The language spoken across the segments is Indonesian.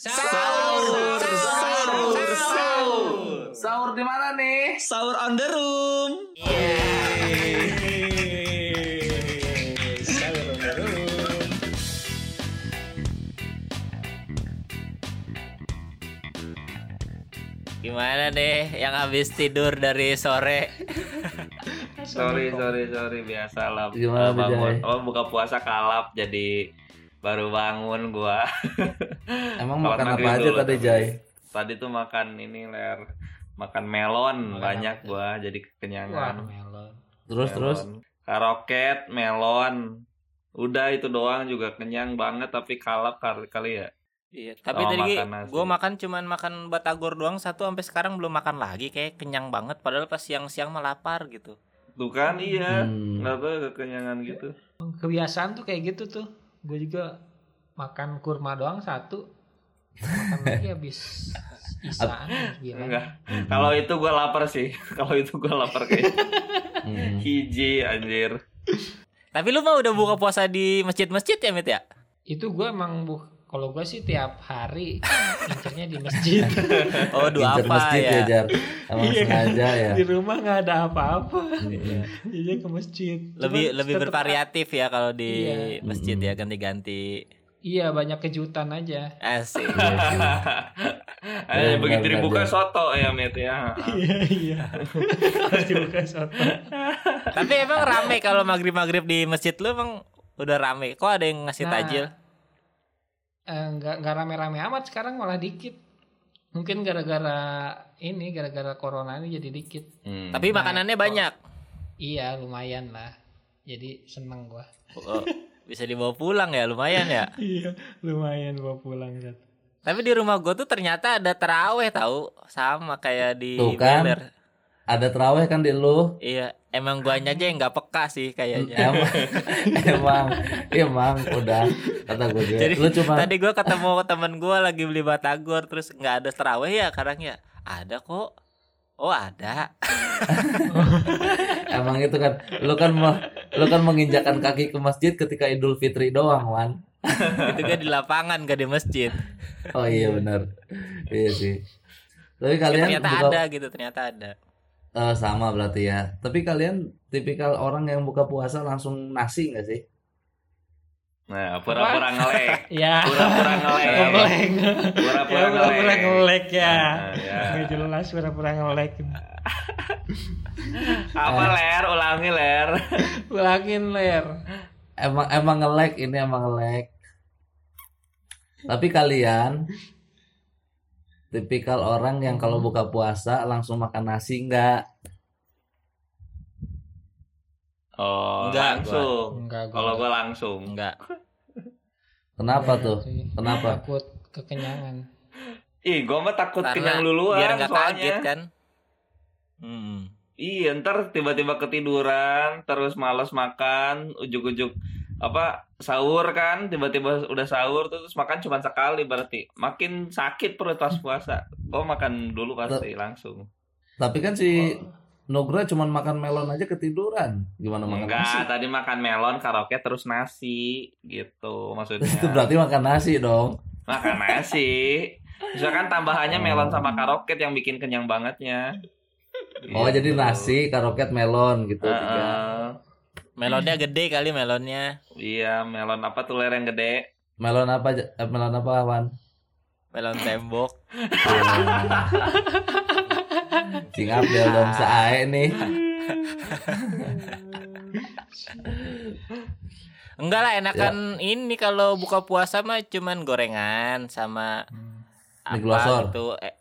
Sahur, sahur, sahur. Sahur di mana nih? Sahur on the room. Sahur on the room. Gimana deh yang habis tidur dari sore? Sorry, sorry, sorry, biasa lah. Gimana, bangun, oh buka puasa kalap jadi baru bangun gua. Emang Sholat makan apa aja dulu tadi Jay? Tadi tuh makan ini ler, makan melon Makan banyak apa? gua jadi Wah, kekenyangan. melon. Terus Melon. terus Karoket, melon. Udah itu doang juga kenyang banget tapi kalap kali kali ya. Iya, tapi Oh, tadi gue makan cuman makan batagor doang satu sampai sekarang belum makan lagi kayak kenyang banget padahal pas siang-siang mah lapar gitu. Tuh kan iya, Hmm. nggak tahu kekenyangan gitu. Kebiasaan tuh kayak gitu tuh. Gue juga makan kurma doang satu. Makan lagi habis isaan bilang. Enggak. Kalau itu gua lapar sih. Kalau itu gua lapar kayak Hmm. hiji anjir. Tapi lu mah udah buka puasa di masjid-masjid ya, Mit ya? Itu gue emang bu kalau gue sih tiap hari incernya di masjid. Oh, dua apa masjid ya? ya Jar? Emang Iya. sengaja ya? di rumah nggak ada apa-apa. Iya. Jadi ke masjid. Lebih Cuman lebih bervariatif ya kalau di Iya. masjid ya Mm-mm. ganti-ganti. Iya banyak kejutan aja. Asik. Eh, Iya, begitu dibuka soto ya Mit ya. Iya iya. Harus dibuka soto. Tapi emang rame kalau maghrib-maghrib di masjid lu emang udah rame. Kok ada yang ngasih Nah, tajil? Eh, nggak nggak rame-rame amat sekarang malah dikit. Mungkin gara-gara ini gara-gara corona ini jadi dikit. Hmm. Tapi makanannya oh. banyak. Iya lumayan lah. Jadi seneng gua. Oh, bisa dibawa pulang ya, lumayan ya. Iya lumayan bawa pulang Zat. Tapi di rumah gue tuh ternyata ada teraweh tahu sama kayak di Tuh kan. Beler. Ada terawih kan di lu? Iya, emang guanya aja yang nggak peka sih kayaknya. Emang, emang, emang udah kata gue juga. Jadi lu cuma tadi gue ketemu temen gue lagi beli batagor terus nggak ada teraweh ya sekarang ya. Ada kok. Oh ada. emang itu kan, lu kan mau, lu kan menginjakan kaki ke masjid ketika Idul Fitri doang, Wan. Itu kan di lapangan gak di masjid. Oh iya benar, iya sih. Tapi Ya, kalian ternyata buka, ada gitu, ternyata ada. Eh, sama berarti ya. Tapi kalian tipikal orang yang buka puasa langsung nasi nggak sih? Nah, pura-pura ngelek. Ya. Pura-pura ngelek. Ngelek. Pura-pura Ya pura-pura ngelek. ngelek ya. Nah, ya. Jelas pura-pura ngelek. Apa ler? Ulangi ler. Ulangin ler. Emang emang nge-lag ini emang nge-lag. Tapi kalian tipikal orang yang kalau buka puasa langsung makan nasi nggak? Oh, Enggak, langsung. Enggak gua. Kalau gua langsung. Enggak. Kenapa Enggak tuh? Kenapa? Takut kekenyangan. Ih, gua mah takut Karena kenyang duluan biar nggak soalnya. kaget kan. Hmm. Iya, ntar tiba-tiba ketiduran, terus males makan, ujuk-ujuk apa sahur kan, tiba-tiba udah sahur terus makan cuma sekali berarti makin sakit perut pas puasa. Oh makan dulu pasti langsung. Tapi kan si Nugra cuma makan melon aja ketiduran. Gimana makan nasi? Enggak, tadi makan melon, karaoke terus nasi gitu maksudnya. Itu berarti makan nasi dong. makan nasi. Misalkan tambahannya melon sama karoket yang bikin kenyang bangetnya. Oh Gitu. jadi nasi, karoket, melon gitu. Tiga. Melonnya gede kali melonnya. Iya, melon apa tuh ler yang gede? Melon apa? eh, melon apa Wan? Melon tembok. Sing Abdel dong sae nih. Enggak lah enakan ini kalau buka puasa mah cuman gorengan sama Mie apa glosor. gitu. Eh,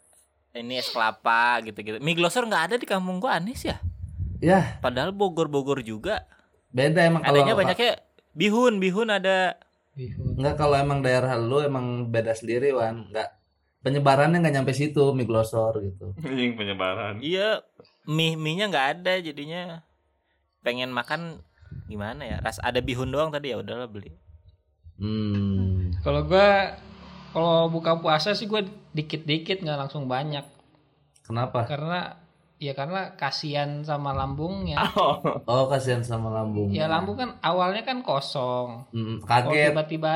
ini es kelapa gitu-gitu. Mie glosor nggak ada di kampung gua aneh ya. Ya Padahal Bogor-Bogor juga. beda emang kalau Adanya banyaknya bihun, bihun ada. Bihun. Enggak kalau emang daerah lu emang beda sendiri Wan. Enggak penyebarannya nggak nyampe situ mie glosor gitu. Anjing penyebaran. Iya, mie mie-nya nggak ada jadinya. Pengen makan gimana ya? Ras ada bihun doang tadi ya udahlah beli. Hmm. Kalau gua kalau buka puasa sih gua dikit-dikit nggak langsung banyak Kenapa? karena ya karena kasihan sama lambungnya. Oh, Oh kasihan sama lambung. Ya lambung kan awalnya kan kosong. Hmm, kaget. tiba-tiba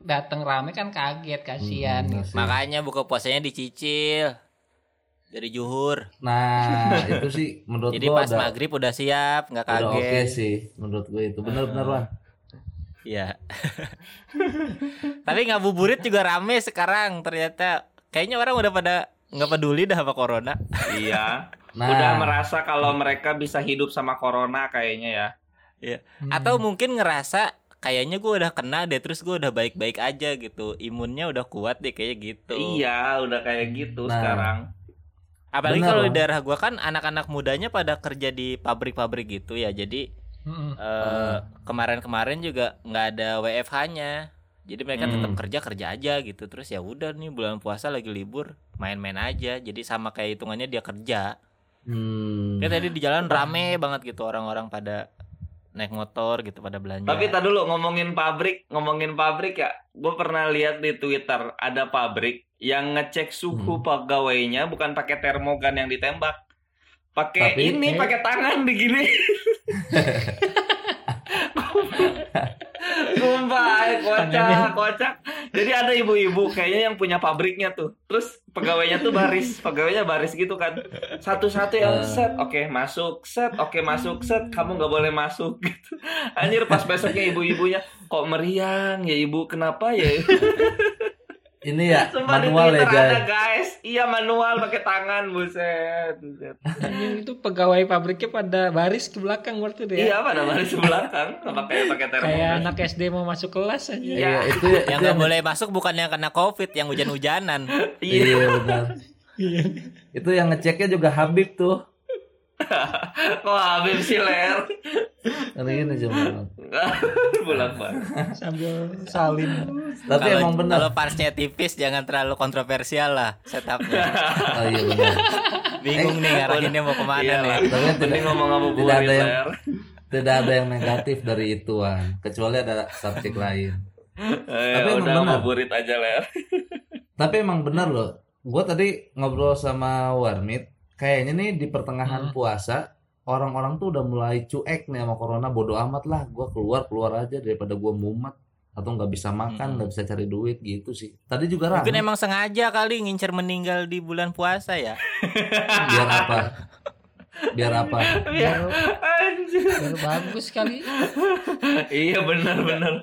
datang rame kan kaget kasihan. Hmm, gitu. Makanya buka puasanya dicicil dari juhur. Nah, itu sih menurut Jadi gua pas udah, maghrib udah siap, nggak udah oke kaget. sih menurut gue itu. Bener-bener Wan. Iya. Tapi ngabuburit juga rame sekarang ternyata. Kayaknya orang udah pada nggak peduli dah sama corona. Iya. Nah, Udah merasa kalau mereka bisa hidup sama corona kayaknya ya. Hmm. Atau mungkin ngerasa kayaknya gue udah kena deh terus gue udah baik-baik aja gitu. Imunnya udah kuat deh kayak gitu. Iya, udah kayak gitu Nah. sekarang. Apalagi kalau di daerah gua kan anak-anak mudanya pada kerja di pabrik-pabrik gitu ya. Jadi Mm-mm. eh, kemarin-kemarin juga nggak ada WFH-nya. Jadi mereka Hmm. tetap kerja kerja aja gitu. Terus ya udah nih bulan puasa lagi libur, main-main aja. Jadi sama kayak hitungannya dia kerja. hmm, Kayak tadi di jalan rame banget gitu orang-orang pada naik motor gitu pada belanja. Tapi tak dulu ngomongin pabrik, ngomongin pabrik ya. Gue pernah lihat di Twitter ada pabrik yang ngecek suhu Hmm. pegawainya bukan pakai termogan yang ditembak. Pakai ini, Eh. pakai tangan begini. Sumpah, eh, kocak, kocak. Jadi ada ibu-ibu kayaknya yang punya pabriknya tuh. Terus pegawainya tuh baris, pegawainya baris gitu kan. Satu-satu yang Eh. set, oke masuk, set, oke masuk, set. Kamu nggak boleh masuk gitu. Anjir pas besoknya ibu-ibunya kok meriang ya ibu kenapa ya? ini ya Sumpah manual ya ada guys. Iya manual pakai tangan buset. buset. Anjing itu pegawai pabriknya pada baris ke belakang berarti deh. Iya pada baris belakang pakai pakai Kayak termogan. anak SD mau masuk kelas aja. Iya, itu ya, yang nggak boleh masuk bukan yang kena covid, yang hujan-hujanan. Iya. Iya benar. Iya. Itu yang ngeceknya juga Habib tuh. Kok Habib sih ler? Hari ini cuma. Bulan balik. Sambil salim. Tapi Kalau emang benar. kalau partsnya tipis jangan terlalu kontroversial lah setupnya. Oh iya benar. Bingung nih ngarahinnya mau ke mana Iya nih. lah. Tapi tidak, ngomong apa tidak ada yang tidak ada yang negatif dari itu Wan. Kecuali ada subjek lain. Eh, Tapi emang benar. ngabuburit aja ler. Tapi emang benar loh. Gue tadi ngobrol sama Warmit. Kayaknya nih di pertengahan Hmm. puasa orang-orang tuh udah mulai cuek nih sama corona. Bodoh amat lah. Gue keluar keluar aja daripada gue mumet atau nggak bisa makan, nggak bisa cari duit gitu sih. Tadi juga Mungkin rame. emang sengaja kali ngincer meninggal di bulan puasa ya. Biar apa? Biar apa? Biar, Anjir. biar bagus kali. Iya benar benar.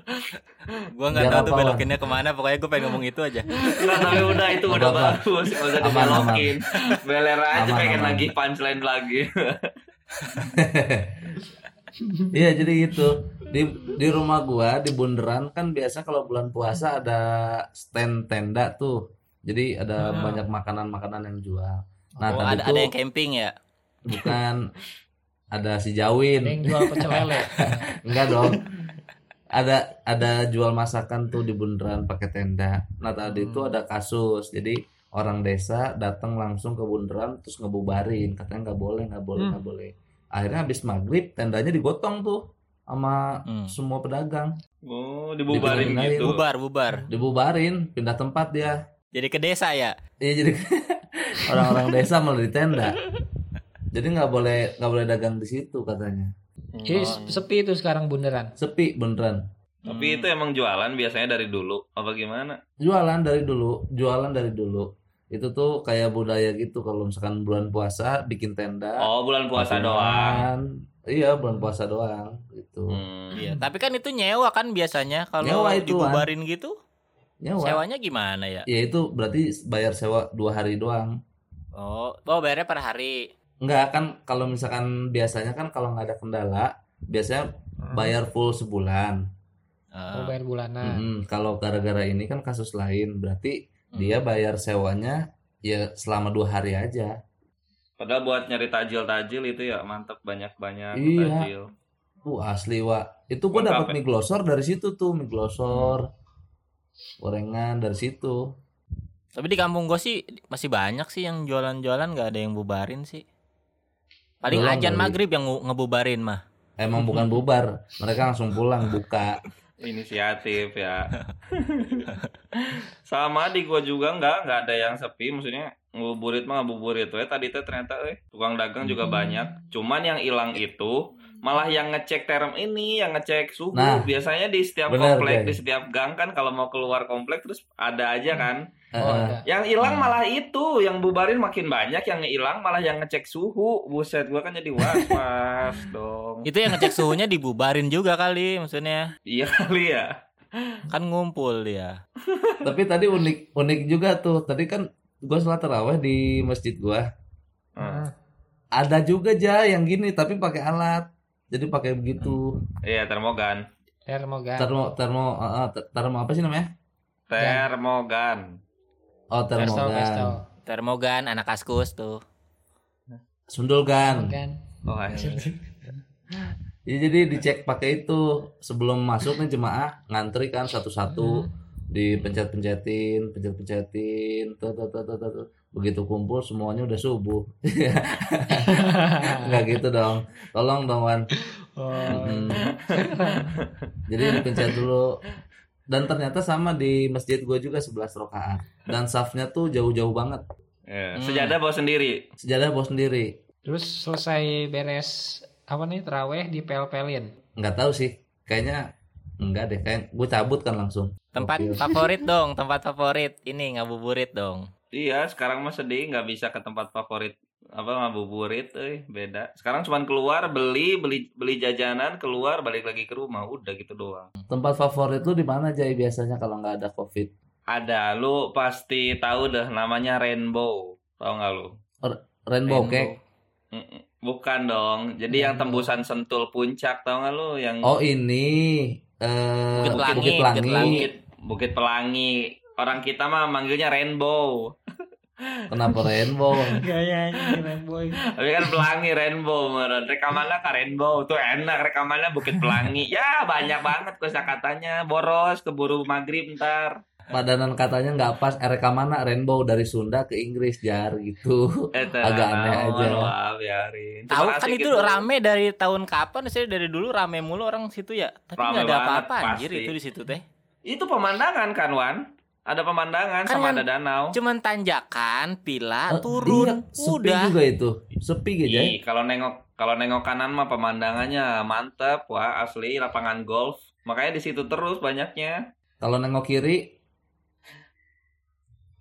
Gua nggak tahu tuh apa, belokinnya ke mana. Pokoknya gue pengen ngomong itu aja. Nggak tapi udah itu udah apa-apa. bagus. Nggak usah dibelokin. Beler aja Aman, pengen aman. lagi punchline lagi. Iya jadi gitu di di rumah gua di Bundaran kan biasa kalau bulan puasa ada stand tenda tuh jadi ada Ah. banyak makanan-makanan yang jual nah oh, tadi ada tuh ada yang camping ya. Bukan ada si Ada Jawin yang jual pecel lele. enggak dong ada ada jual masakan tuh di Bundaran pakai tenda nah tadi itu Hmm. ada kasus jadi orang desa datang langsung ke Bundaran terus ngebubarin katanya nggak boleh nggak boleh Hmm. nggak boleh akhirnya habis maghrib tendanya digotong tuh sama Hmm. semua pedagang Oh, dibubarin Dibubarin gitu. Bubar bubar. dibubarin pindah tempat dia Jadi ke desa ya. iya jadi orang-orang desa malah di tenda jadi nggak boleh nggak boleh dagang di situ katanya Jadi Oh. sepi itu sekarang bundaran. sepi beneran Tapi itu emang jualan biasanya dari dulu. Apa gimana? jualan dari dulu jualan dari dulu itu tuh kayak budaya gitu kalau misalkan bulan puasa bikin tenda Oh, bulan puasa doang. iya bulan puasa doang gitu Hmm. Iya, tapi kan itu nyewa kan biasanya kalau itu, dibubarin gitu. nyewa Sewanya gimana ya? ya itu berarti bayar sewa dua hari doang Oh, oh bayarnya per hari. Enggak kan kalau misalkan biasanya kan kalau nggak ada kendala biasanya bayar full sebulan. Ah. Oh, bayar bulanan. Mm-mm. Kalau gara-gara ini kan kasus lain berarti Hmm. dia bayar sewanya ya selama dua hari aja. Padahal buat nyari tajil-tajil itu ya mantap banyak-banyak Iya. tajil. Uh asli wa itu gua dapat ya? mie glosor dari situ tuh mie glosor gorengan dari situ. Tapi di kampung gue sih masih banyak sih yang jualan-jualan nggak ada yang bubarin sih. Paling Belum ajan maghrib yang nge- ngebubarin mah. Emang bukan bubar, mereka langsung pulang buka. inisiatif ya sama di gua juga nggak nggak ada yang sepi maksudnya ngabuburit mah ngabuburit we tadi teh ternyata eh tukang dagang juga Hmm. banyak cuman yang hilang itu malah yang ngecek term ini yang ngecek suhu Nah, biasanya di setiap bener, komplek di setiap gang kan kalau mau keluar komplek terus ada aja kan Eh, Oh, ada. yang hilang Hmm. malah itu yang bubarin makin banyak yang hilang malah yang ngecek suhu buset gua kan jadi was was dong Itu yang ngecek suhunya dibubarin juga kali maksudnya. iya kali ya Kan ngumpul dia. Tapi tadi unik unik juga tuh. Tadi kan gua sholat taraweh di masjid gua. Hmm. Ada juga aja yang gini tapi pakai alat. Jadi pakai begitu. iya termogan Termogan. Termo termo ter- termo apa sih namanya? termogan Oh, termogan. Termogan anak kaskus tuh. Sundulgan. Termogan. oh. Ya, jadi dicek pakai itu sebelum masuk nih jemaah ngantri kan satu-satu Hmm. dipencet-pencetin, pencet-pencetin, tuh, tuh, tuh, tuh. Begitu kumpul semuanya udah subuh. Enggak gitu dong. Tolong dong Wan. Oh. Mm. Jadi dipencet dulu. Dan ternyata sama di masjid gue juga 11 rakaat. Dan safnya tuh jauh-jauh banget. Ya, Hmm. sejadah bawa sendiri Sejadah bawa sendiri. Terus selesai beres apa nih teraweh di pel-pelin. Nggak tahu sih. Kayaknya enggak deh. Kayak gue cabut kan langsung. Tempat favorit dong, tempat favorit. Ini ngabuburit dong. Iya sekarang mah sedih nggak bisa ke tempat favorit apa ngabuburit eh beda. Sekarang cuman keluar beli beli beli jajanan keluar balik lagi ke rumah udah gitu doang. Tempat favorit lu di mana Jay biasanya kalau nggak ada covid? ada lu pasti tahu dah namanya rainbow tahu nggak lu? Rainbow, Rainbow. Cake. Bukan dong. Jadi yang tembusan sentul puncak tahu nggak lu? Yang Oh ini eh Bukit Pelangi, Bukit Bukit Pelangi. Bukit pelangi orang kita mah manggilnya rainbow Kenapa rainbow? Gayanya boy. Tapi kan pelangi rainbow meren. Rekamannya ke rainbow tuh enak rekamannya bukit pelangi. Ya banyak banget katanya boros keburu maghrib ntar. Padanan katanya nggak pas. Eh, rekamannya rainbow dari Sunda ke Inggris jar gitu. Eh, Agak aneh aja. Wah, biarin. Terima Tahu kan itu gitu. rame dari tahun kapan? Saya dari dulu rame mulu orang situ ya. Tapi Rame nggak ada apa-apa anjir itu di situ teh. Itu pemandangan kan Wan? Ada pemandangan Kan sama yang- ada danau. Cuman tanjakan, pila, iya, turun, sepi udah. juga itu. Sepi gitu ya. Kalau nengok kalau nengok kanan mah pemandangannya mantep wah asli lapangan golf. Makanya di situ terus banyaknya. Kalau nengok kiri,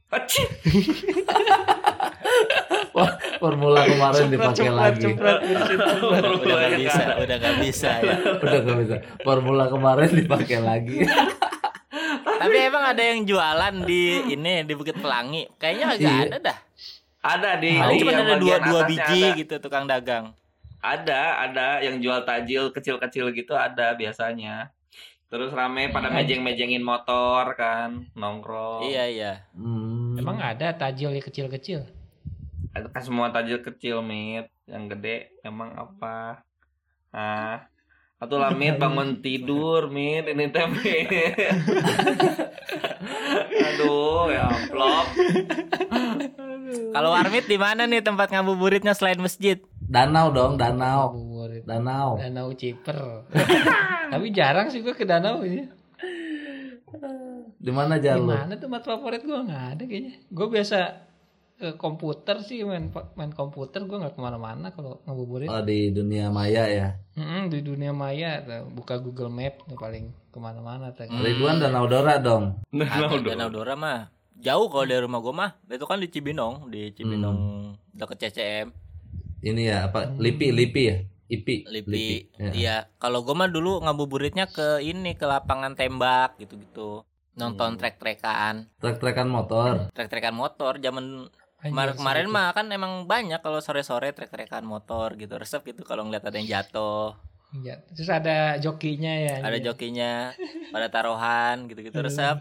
Acih. formula kemarin dipakai lagi. Udah nggak bisa, udah nggak bisa ya. Udah nggak bisa. Formula kemarin dipakai lagi. Tapi emang ada yang jualan di ini di Bukit Pelangi. Kayaknya agak Iya. ada dah. Ada di, Paling cuma ada dua dua biji ada. gitu tukang dagang. Ada, ada yang jual tajil kecil-kecil gitu ada biasanya. Terus rame pada Hmm. mejeng-mejengin motor kan, nongkrong. Iya iya. Hmm. Emang ada tajil yang kecil-kecil. Ada kan semua tajil kecil, Mit. Yang gede emang apa? Ah. Atau lah Mit bangun tidur, Mit. Ini teh Mit. Aduh, ya amplop. Kalau Warmit di mana nih tempat ngabuburitnya selain masjid? Danau dong, danau. Ngabuburit. Danau. Danau Ciper. Tapi jarang sih gue ke danau ini. Di mana jar lu? Gimana tempat favorit gue nggak ada kayaknya. Gue biasa ke komputer sih main main komputer gue nggak ke mana-mana kalau ngabuburit. Oh, di dunia maya ya. Mm-mm, di dunia maya tuh, buka Google Map tuh paling ke mana-mana tuh. Hmm. Ridwan Danau Dora dong. Danau dong. Danau Dora mah jauh kalau dari rumah gua mah. Itu kan di Cibinong, di Cibinong deket CCM, Ini ya apa? Hmm. Lipi, Lipi ya? Ipi. Lipi. Ya. Iya, kalau gua mah dulu ngabuburitnya ke ini ke lapangan tembak gitu-gitu. Hmm. Nonton trek-trekan, Trek-trekan motor. trek-trekan motor zaman Anjir, kemarin mah kan emang banyak kalau sore-sore trek-trekan motor gitu. Resep gitu kalau ngeliat ada yang jatuh, Iya. Terus ada jokinya ya. ada anjir. jokinya, pada taruhan gitu-gitu resep.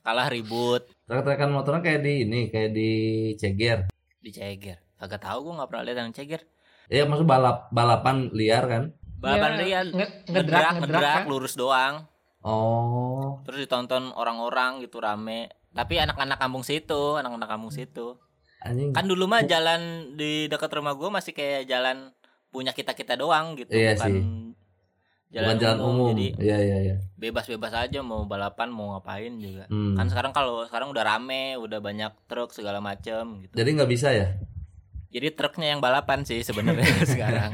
Kalah ribut Trek-trekan motornya kayak di ini, kayak di Ceger. di Ceger. Kagak tahu gua nggak pernah lihat yang Ceger. Iya, maksud balap balapan liar kan? Balapan Ya, liar, nge- ngedrak, ngedrak, ngedrak, ngedrak, kan? lurus doang. Oh, Terus ditonton orang-orang gitu rame. Tapi anak-anak kampung situ, anak-anak kampung situ. Anjing. Kan dulu mah jalan di dekat rumah gua masih kayak jalan punya kita-kita doang gitu, Iya bukan sih. bukan jalan umum. jadi Iya iya iya. bebas-bebas aja mau balapan mau ngapain juga Hmm. kan sekarang kalau sekarang udah rame udah banyak truk segala macem gitu Jadi nggak bisa ya? jadi truknya yang balapan sih sebenarnya sekarang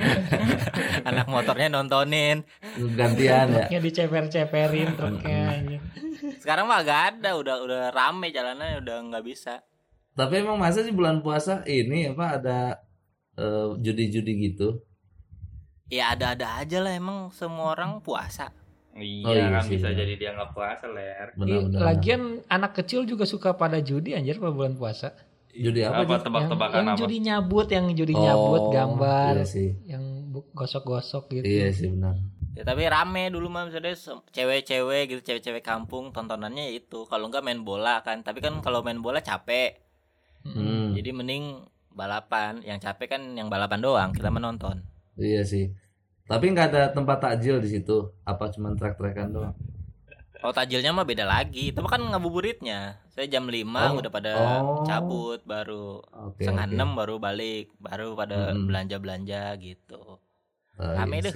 anak motornya nontonin Gantian ya. Truknya diceper-ceperin truknya anjir. sekarang mah gak ada udah udah rame jalannya udah nggak bisa Tapi emang masa sih bulan puasa ini apa ada eh, judi-judi gitu? ya ada-ada aja lah emang semua orang puasa Iya Oh, iya kan sih, bisa benar. jadi dia nggak puasa ler. Benar-benar. Lagian anak kecil juga suka pada judi anjir pada bulan puasa. judi apa? Apa tebak-tebakan yang, yang apa? judi nyabut, yang judi Oh, nyabut gambar, Iya sih. yang gosok-gosok gitu. Iya sih benar. ya tapi rame dulu mah misalnya cewek-cewek gitu cewek-cewek kampung tontonannya ya itu kalau nggak main bola kan tapi kan kalau main bola capek Hmm. jadi mending balapan yang capek kan yang balapan doang kita menonton Iya sih. Tapi nggak ada tempat takjil di situ. Apa cuma trek-trekan doang? Oh tajilnya mah beda lagi Itu mah kan ngabuburitnya Saya jam 5 Oh, udah pada oh. cabut Baru Oke. setengah oke. enam baru balik Baru pada Mm-mm. belanja-belanja gitu Oh, Rame iya deh.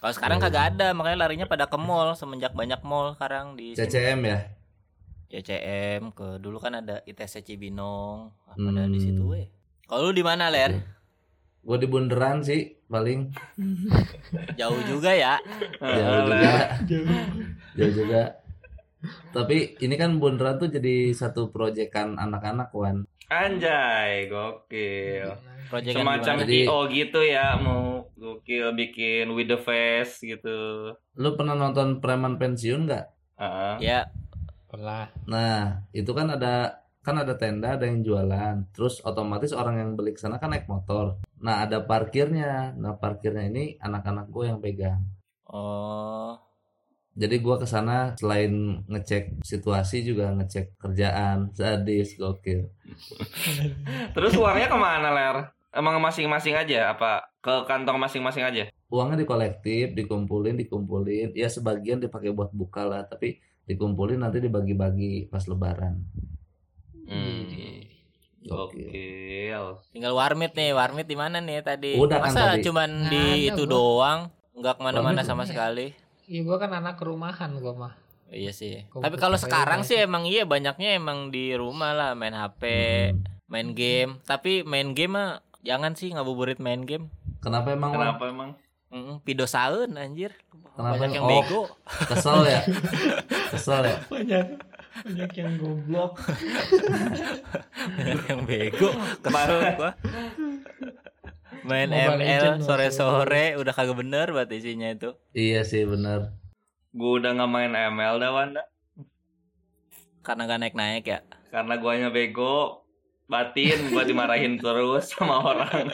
Kalau sekarang Iya, kagak ada Makanya larinya pada ke mall Semenjak banyak mall sekarang di sini. CCM ya. CCM ke dulu kan ada ITC Cibinong Pada di Hmm. situ weh Kalau lu di mana ler? Gue di bundaran sih paling. Jauh juga ya Jauh juga. Jauh juga. Tapi ini kan bundaran tuh jadi satu proyekan anak-anak Wan. Anjay, gokil. Proyekan Semacam? Jadi- IO gitu ya, mau gokil bikin with the face gitu. Lu pernah nonton preman pensiun nggak? Heeh. Ya Pernah. Nah, itu kan ada kan ada tenda, ada yang jualan. Terus otomatis orang yang beli ke sana kan naik motor. Nah, ada parkirnya. Nah, parkirnya ini anak-anak gue yang pegang. Oh Jadi gua ke sana selain ngecek situasi juga ngecek kerjaan. Sadis, gokil. Terus uangnya ke mana ler? Emang masing-masing aja? Apa ke kantong masing-masing aja? Uangnya dikolektif, dikumpulin, dikumpulin. Ya sebagian dipakai buat buka lah, tapi dikumpulin nanti dibagi-bagi pas lebaran. Hmm. Gokil. Gokil. Tinggal warmit nih, warmit di mana nih tadi? Udah kan Masa tadi. cuman Nggak di ada, itu gua. doang, nggak ke mana-mana sama udah. sekali. Iya gua kan anak rumahan gua mah. Iya sih. Komputer Tapi kalau sekarang sih emang iya banyaknya emang di rumah lah main HP, Hmm. main game. Tapi main game mah jangan sih ngabuburit main game. Kenapa emang? Kenapa emang? Mm, pido saeun anjir. Kenapa? Banyak yang Oh. bego. Kesel ya? Kesel ya? Banyak banyak yang goblok. Banyak yang bego. Kesel gua. Main Mobile ML sore-sore udah kagak bener buat isinya itu. Iya sih bener. Gue udah nggak main ML dah Wanda. Karena gak naik-naik ya. Karena guanya bego. Batin gua dimarahin terus sama orang.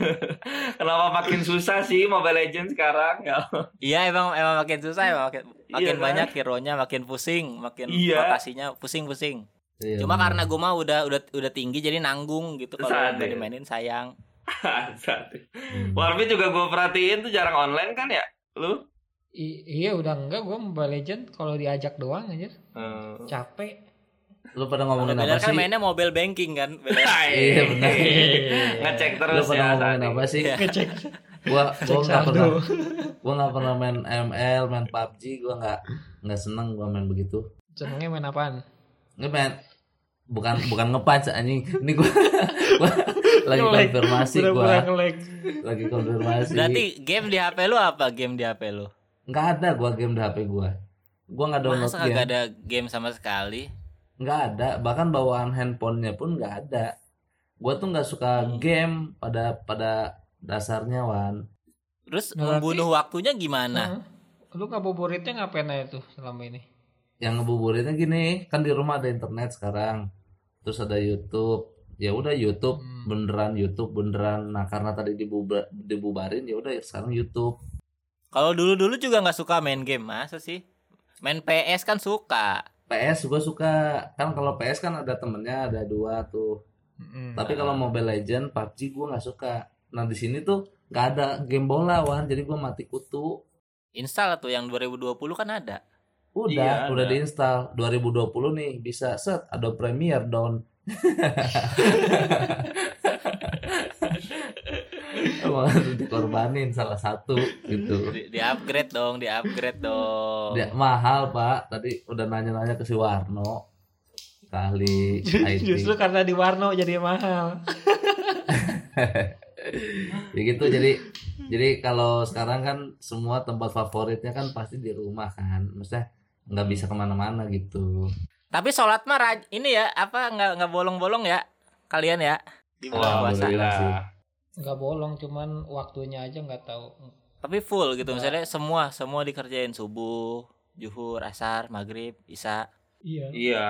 Kenapa makin susah sih Mobile Legends sekarang ya? Iya emang emang makin susah emang makin, makin kan? banyak hero-nya makin pusing, makin Iya. rotasinya pusing-pusing. Iya, Cuma bener. karena gue mah udah udah udah tinggi jadi nanggung gitu kalau nggak dimainin sayang. Satu. Hmm. Warmi juga gue perhatiin tuh jarang online kan ya? Lu? I- iya udah enggak gua Mobile Legend kalau diajak doang anjir. Eh. Capek. Lu pada Kalau ngomongin Beler apa kan sih? mainnya mobile banking kan. Iya, benar. Ngecek Lu terus pada ya. ngomongin Sandi. apa sih? Iya. Ngecek Gua gua cek nggak pernah gua nggak pernah main ML, main PUBG, gua nggak nggak seneng gua main begitu. Senengnya main apaan? Main bukan bukan ngepac anjing. Ini gua, gua lagi Nge-lag. konfirmasi gua, lagi konfirmasi. Berarti game di HP lu apa? Game di HP lu? nggak ada gua game di HP gua. Gua nggak download Masa game. kagak ada game sama sekali? Nggak ada bahkan bawaan handphonenya pun nggak ada gue tuh nggak suka Hmm. game pada pada dasarnya wan Terus Berarti- membunuh waktunya gimana? Heeh. Lu ngabuburitnya ngapain aja tuh selama ini? yang ngebuburitnya gini kan di rumah ada internet sekarang terus ada YouTube ya udah YouTube Hmm. beneran YouTube beneran nah karena tadi dibubar, dibubarin ya udah sekarang YouTube Kalau dulu-dulu juga nggak suka main game, masa sih? Main PS kan suka. PS gue suka kan kalau PS kan ada temennya ada dua tuh Mm-mm. tapi kalau Mobile Legend PUBG gue nggak suka nah di sini tuh nggak ada game bola wan jadi gue mati kutu Install tuh yang 2020 kan ada. Udah, Iya, udah ada. diinstal. 2020 nih bisa set ada Premiere down. emang harus dikorbanin salah satu gitu. Di, di upgrade dong, di upgrade dong. Dia mahal pak. Tadi udah nanya-nanya ke si Warno kali IT Justru karena di Warno jadi mahal. ya gitu jadi jadi kalau sekarang kan semua tempat favoritnya kan pasti di rumah kan. Maksudnya nggak bisa ke mana-mana gitu. Tapi sholat mah ini ya apa nggak nggak bolong-bolong ya kalian ya? Di bulan puasa. Nggak bolong, cuman waktunya aja nggak tahu. Tapi full gitu misalnya semua semua dikerjain subuh, zuhur, asar, maghrib, isya. Iya. Iya.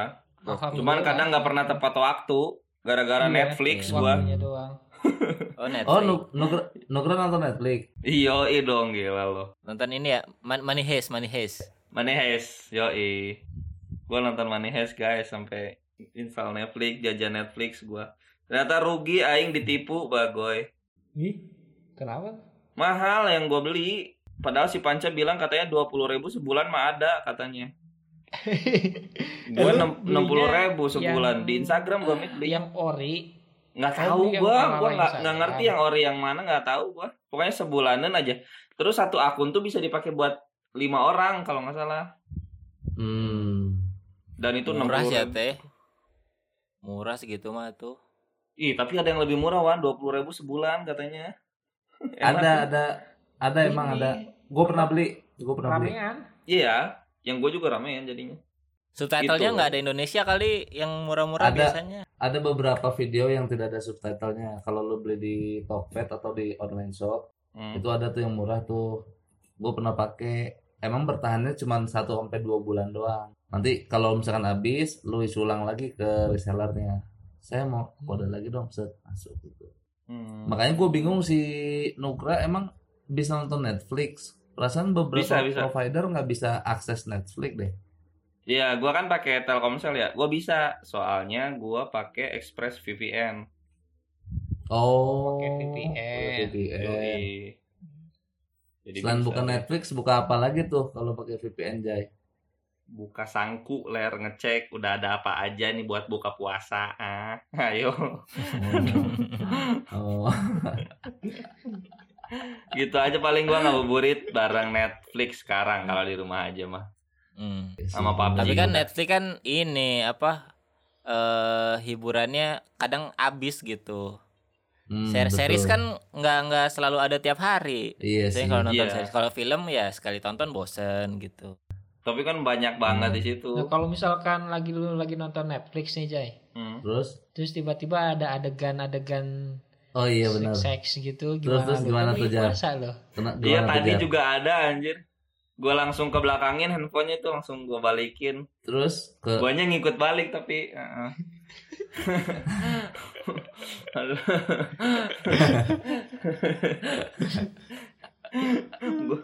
Cuman kadang nggak pernah tepat waktu gara-gara Iya, Netflix iya. gua. Doang. Oh Netflix. oh Nu- Nugra Nugra nonton Netflix Iya, iya dong gila lo. Nonton ini ya, Man Money Heist, Money Heist. Money Heist, yoi. Gua nonton Money Heist guys sampai install Netflix, jajan Netflix gua. Ternyata rugi aing ditipu bagoy. Ih, kenapa? Mahal yang gua beli. Padahal si Panca bilang katanya 20.000 ribu sebulan mah ada katanya. Lu enam puluh ribu sebulan yang- di Instagram gua mit beli. yang ori. nggak tahu gua yang nggak nggak ngerti yang ori yang mana nggak tahu gua pokoknya sebulanan aja terus satu akun tuh bisa dipakai buat lima orang kalau nggak salah hmm dan itu enam Murah puluh sih ya teh. Murah segitu mah tuh. Ih tapi ada yang lebih murah wan dua puluh ribu sebulan katanya Enak ada tuh. ada ada emang Ini ada gue pernah beli gue pernah beli Ramean. iya yang gue juga ramean jadinya Subtitlenya Gitu. nggak ada Indonesia kali yang murah-murah Ada. biasanya. ada beberapa video yang tidak ada subtitlenya kalau lu beli di Tokped atau di online shop Hmm. itu ada tuh yang murah tuh gue pernah pakai emang bertahannya cuma 1 sampai dua bulan doang nanti kalau misalkan habis lu isi ulang lagi ke resellernya saya mau kode lagi dong set masuk gitu Hmm. makanya gue bingung si Nugra emang bisa nonton Netflix perasaan beberapa Bisa, bisa. provider nggak bisa akses Netflix deh Iya, gua kan pakai Telkomsel ya. Gua bisa, soalnya gua pakai Express VPN. oh Pakai VPN. VPN. Jadi selain bisa buka. Netflix buka apa lagi tuh kalau pakai VPN Jay buka sangku ler ngecek udah ada apa aja nih buat buka puasa ah ayo oh gitu aja paling gua ngabuburit bareng Netflix sekarang kalau di rumah aja mah Hmm. Sama PUBG. Tapi kan Netflix kan ini apa eh hiburannya kadang abis gitu. Hmm, Series-series betul. kan nggak nggak selalu ada tiap hari. iya sih kalau nonton Iya. series, kalau film ya sekali tonton bosen gitu. Tapi kan banyak banget Hmm. di situ Nah, kalau misalkan lagi lu lagi nonton Netflix nih, Jay. Hmm. terus Terus tiba-tiba ada adegan-adegan oh iya benar seks gitu Terus- gimana terus lu? gimana Kan tuh, Jar? Iya gimana tadi juga ada anjir gua langsung ke belakangin handphonenya itu langsung gua balikin terus ke guanya ngikut balik tapi. Gua-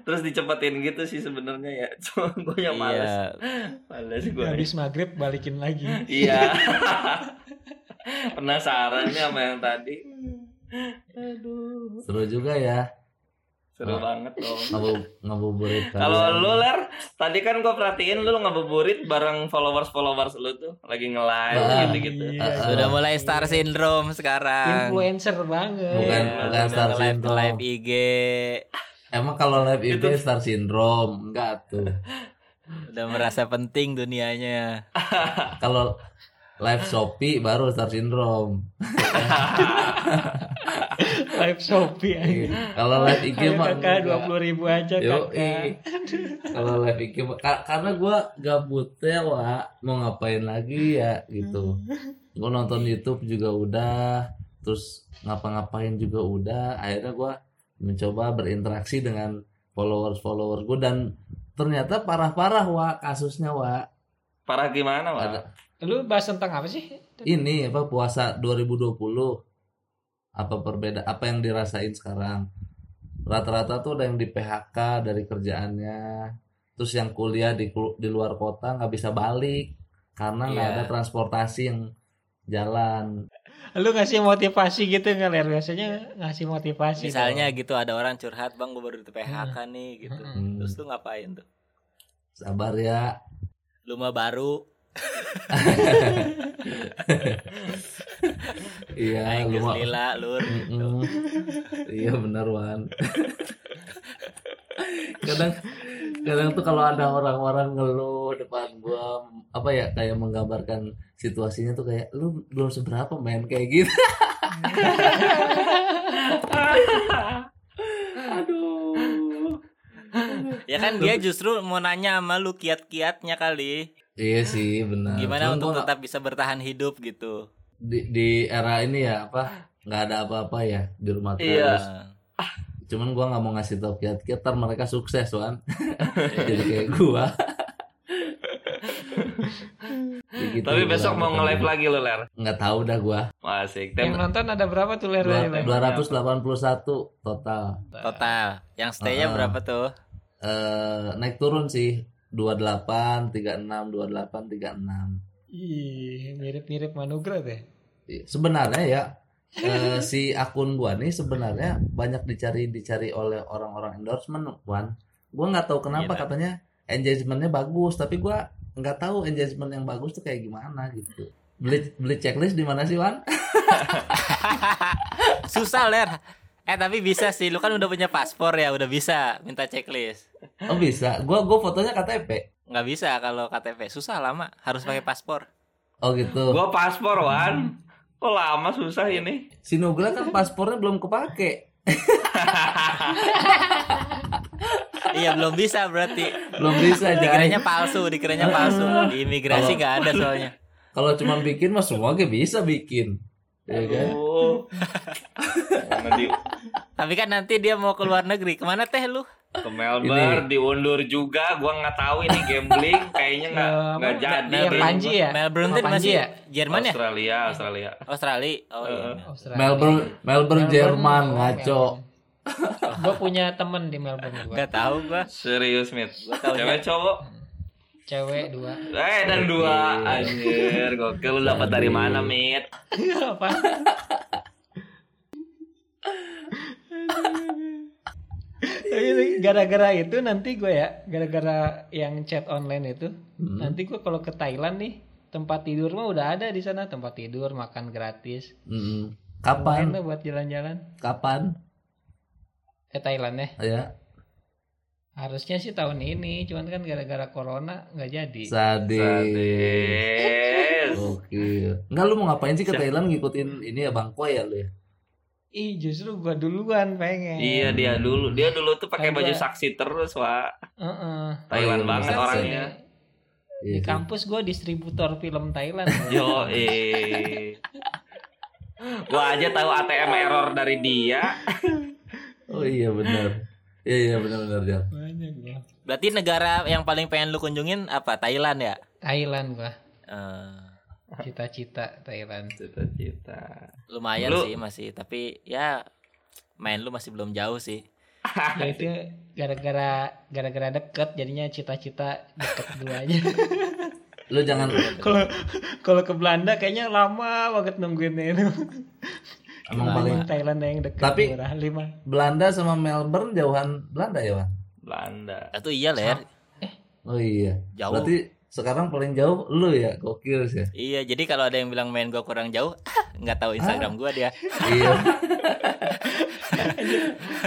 terus dicepetin gitu sih sebenarnya ya cuma gue yang males Iya. males gue Habis maghrib balikin lagi. iya penasaran nih sama yang tadi aduh seru juga ya seru Ah. banget dong ngabu ngabuburit kalau kalian. lu ler tadi kan gue perhatiin lu ngabuburit bareng followers followers lu tuh lagi nge-live Ah, gitu gitu iya. Sudah mulai star syndrome sekarang. Influencer banget. Bukan, Iya, bukan udah star syndrome. nge-live IG. Emang kalau live itu Itu- star syndrome enggak tuh Udah merasa penting dunianya. kalau live Shopee baru star syndrome Live Shopee aja. kalau live IG Ayo mah kakak dua puluh ribu aja Yo, kakak. kalau live IG karena gua gabutnya wa mau ngapain lagi ya gitu gua nonton YouTube juga udah terus ngapa-ngapain juga udah akhirnya gua mencoba berinteraksi dengan followers followers gua dan ternyata parah-parah wa kasusnya wa parah gimana wah ada. Lu bahas tentang apa sih? ini apa puasa 2020 apa berbeda apa yang dirasain sekarang? Rata-rata tuh ada yang di PHK dari kerjaannya terus yang kuliah di di luar kota nggak bisa balik karena nggak Iya. ada transportasi yang jalan Lu ngasih motivasi gitu nggak Ler? Biasanya ngasih motivasi. Misalnya dong. gitu ada orang curhat, "Bang, gue baru di PHK nih." gitu. Mm-mm. Terus lu ngapain tuh? sabar ya Lu mah baru Iya, lu mah. lila lur. Mm-mm. Iya benar Wan. kadang kadang tuh kalau ada orang-orang ngeluh depan gua apa ya kayak menggambarkan situasinya tuh kayak lu belum seberapa main kayak gitu. Aduh. Ya kan dia justru mau nanya sama lu kiat-kiatnya kali. Iya sih benar. Gimana Cuman untuk tetap bisa bertahan hidup gitu. di, di era ini ya apa nggak ada apa-apa ya di rumah terus. Iya. Cuman gua nggak mau ngasih tau kiat-kiat ntar mereka sukses Wan. Jadi kayak gua. Gitu, Tapi besok mau nge-live lagi lu, Ler. nggak tahu dah gua Asik. Yang nonton ada berapa tuh ler Dua- ler? 281 total total. Yang stay-nya Ah. berapa tuh? eh naik turun sih 28 36 28 36 Ih, mirip-mirip Manugra deh. Iya, sebenarnya ya eh, si akun gua nih sebenarnya banyak dicari dicari oleh orang-orang endorsement Wan. Gua nggak tahu kenapa Iya, katanya engagementnya bagus tapi gua nggak tahu engagement yang bagus tuh kayak gimana gitu. Beli beli checklist di mana sih Wan? Susah ler. Eh tapi bisa sih, lu kan udah punya paspor ya, udah bisa minta checklist. oh bisa? Gua gua fotonya KTP Nggak bisa kalau KTP, susah lama, harus pakai paspor. oh gitu. Gua paspor, Wan. Kok lama susah ini? si Nugra kan paspornya belum kepake iya belum bisa berarti. belum bisa Dikiranya palsu, dikiranya palsu. Di imigrasi nggak ada soalnya. kalau cuma bikin mah semua ge bisa bikin ya kan Oh. Tapi kan nanti dia mau ke luar negeri, ke mana teh lu? Ke Melbourne diundur juga. Gua nggak tahu ini gambling kayaknya nggak Eh, nggak jadi. Deh. Panji ya? Melbourne tuh Panji masih ya? Jerman ya? Australia, Australia. Australia. Oh iya. Heeh. Australia. Melbourne Melbourne Jerman oh, ngaco gue punya temen di Melbourne gua. Gak tahu gua. Serius, Mit. Cewek cowok? Cewek dua. Eh, dan dua. Anjir, gokil lu dapat dari mana, Mit? Apa? Tapi gara-gara itu nanti gue ya, gara-gara yang chat online itu, Hmm. nanti gue kalau ke Thailand nih, tempat tidur mah udah ada di sana, tempat tidur, makan gratis. Lumayan kapan lah buat jalan-jalan. kapan Eh Thailand ya, ya harusnya sih tahun ini, cuman kan gara-gara corona nggak jadi. sadis Sadis. Oke. Enggak lu mau ngapain sih ke Thailand ngikutin ini ya Bang Koy ya lu ya? Ih justru gue duluan pengen. Iya, dia dulu. Dia dulu tuh pakai baju gua- saksi terus, Wak. Heeh. Thailand Oh, iya, banget orangnya. Iya Di kampus gue distributor film Thailand. Yo, eh. Gua aja tahu ATM error dari dia. Oh iya benar. Iya iya benar benar Jar. Banyak gua. Berarti negara yang paling pengen lu kunjungin apa? Thailand ya? Thailand gua. Eh, Cita-cita Thailand. Cita-cita. lumayan Lu- sih masih, tapi ya main lu masih belum jauh sih. Ya itu gara-gara gara-gara deket jadinya cita-cita deket dulu aja. Lu jangan Kalau kalau ke Belanda kayaknya lama banget nungguinnya itu. emang Lama. paling Thailand yang deket Tapi- murah lima. Belanda sama Melbourne jauhan Belanda ya, Bang? Belanda. Itu iya ler, Oh iya. jauh. Berarti sekarang paling jauh lu ya, gokil sih. ya. Iya, jadi kalau ada yang bilang main gua kurang jauh, nggak tahu Instagram gua dia. iya.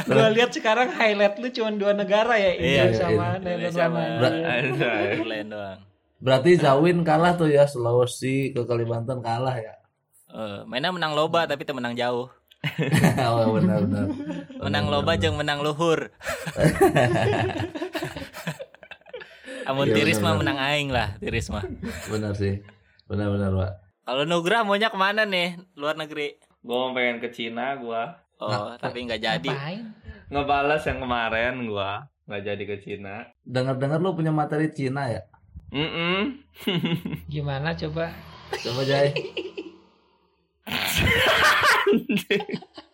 Gua lihat sekarang highlight lu cuma dua negara ya, India Iya, sama iya. Netherlands Indonesia sama. Thailand doang. Berarti Zawin kalah tuh ya Sulawesi ke Kalimantan kalah ya. Eh, mainnya menang loba tapi teu menang jauh. oh benar benar. Menang loba jeung menang luhur. Amun Iya, tiris mah benar. menang aing lah, tiris mah. Benar sih. Benar benar, Pak. Kalau Nugra maunya ke mana nih? Luar negeri. Gua mau pengen ke Cina gua. Oh, tapi nggak jadi. Ngapain? Ngebales yang kemarin gua nggak jadi ke Cina. Dengar-dengar lu punya materi Cina ya? Mm Gimana coba? Coba Jai.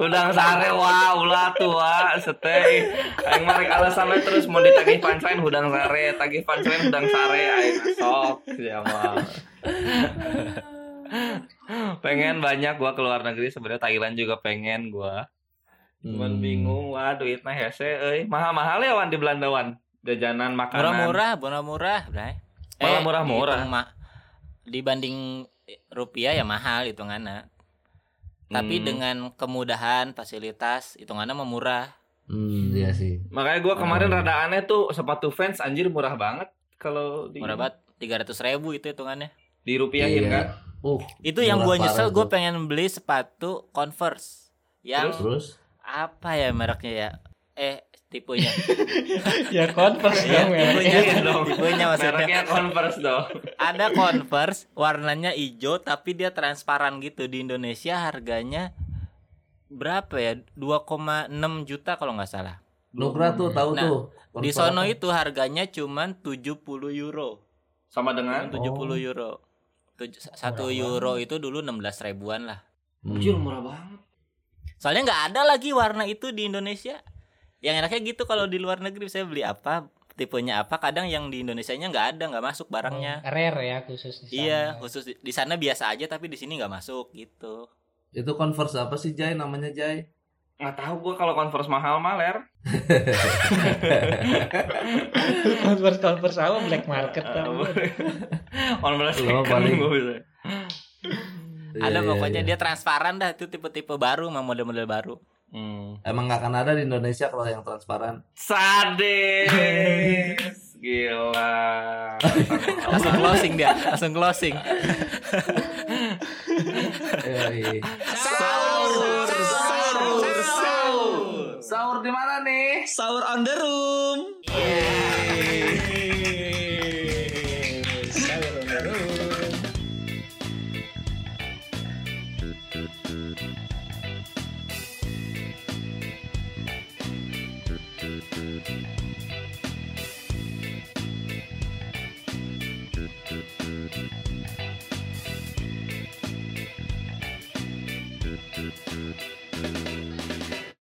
Udang sare wah ulah tuh wah seteh. Aing mah rek alasan we terus mau ditagih punchline udang sare, tagih punchline udang sare aing sok ya mah. pengen banyak gua ke luar negeri sebenarnya Thailand juga pengen gua. Cuman Hmm. bingung wah duitnya hese euy. Mahal-mahal ya wan di Belanda wan. Jajanan makanan. Murah-murah, murah-murah, Bray. Malah murah-murah. dihitung ma- dibanding rupiah ya mahal hitungannya. Tapi Hmm. dengan kemudahan fasilitas hitungannya mah murah Hmm, iya sih. Makanya gua kemarin Oh. rada aneh tuh sepatu fans anjir murah banget kalau di murah banget tiga ribu itu hitungannya dirupiahin Iya. kan. Uh, itu yang gua nyesel gue tuh. pengen beli sepatu converse yang terus apa ya mereknya ya eh tipenya ya converse Iya, dong ya. tipenya Iya dong. tipenya maksudnya Mereknya Converse dong. ada converse warnanya hijau tapi dia transparan gitu di Indonesia harganya berapa ya 2,6 juta kalau nggak salah Nugra tuh tahu Nah, tuh. di sono itu harganya cuman 70 euro Sama dengan 70 Oh. euro satu euro itu dulu 16 ribuan lah Hmm. Murah banget. soalnya nggak ada lagi warna itu di Indonesia yang enaknya gitu kalau di luar negeri saya beli apa tipenya apa kadang yang di Indonesia nya nggak ada nggak masuk barangnya Rare ya khusus di sana. iya khusus di, di sana biasa aja tapi di sini nggak masuk gitu Itu Converse apa sih Jai namanya Jai? Nggak tahu gua kalau Converse mahal maler. converse converse apa black market. Converse Lo paling- gua bisa. ada Iya, iya, pokoknya iya. dia transparan dah itu tipe-tipe baru sama model-model baru Hmm. Emang nggak akan ada di Indonesia kalau yang transparan. Sadis. Gila. langsung closing dia langsung closing. Sahur, sahur, sahur. Sahur di mana nih? Sahur on the room. Sahur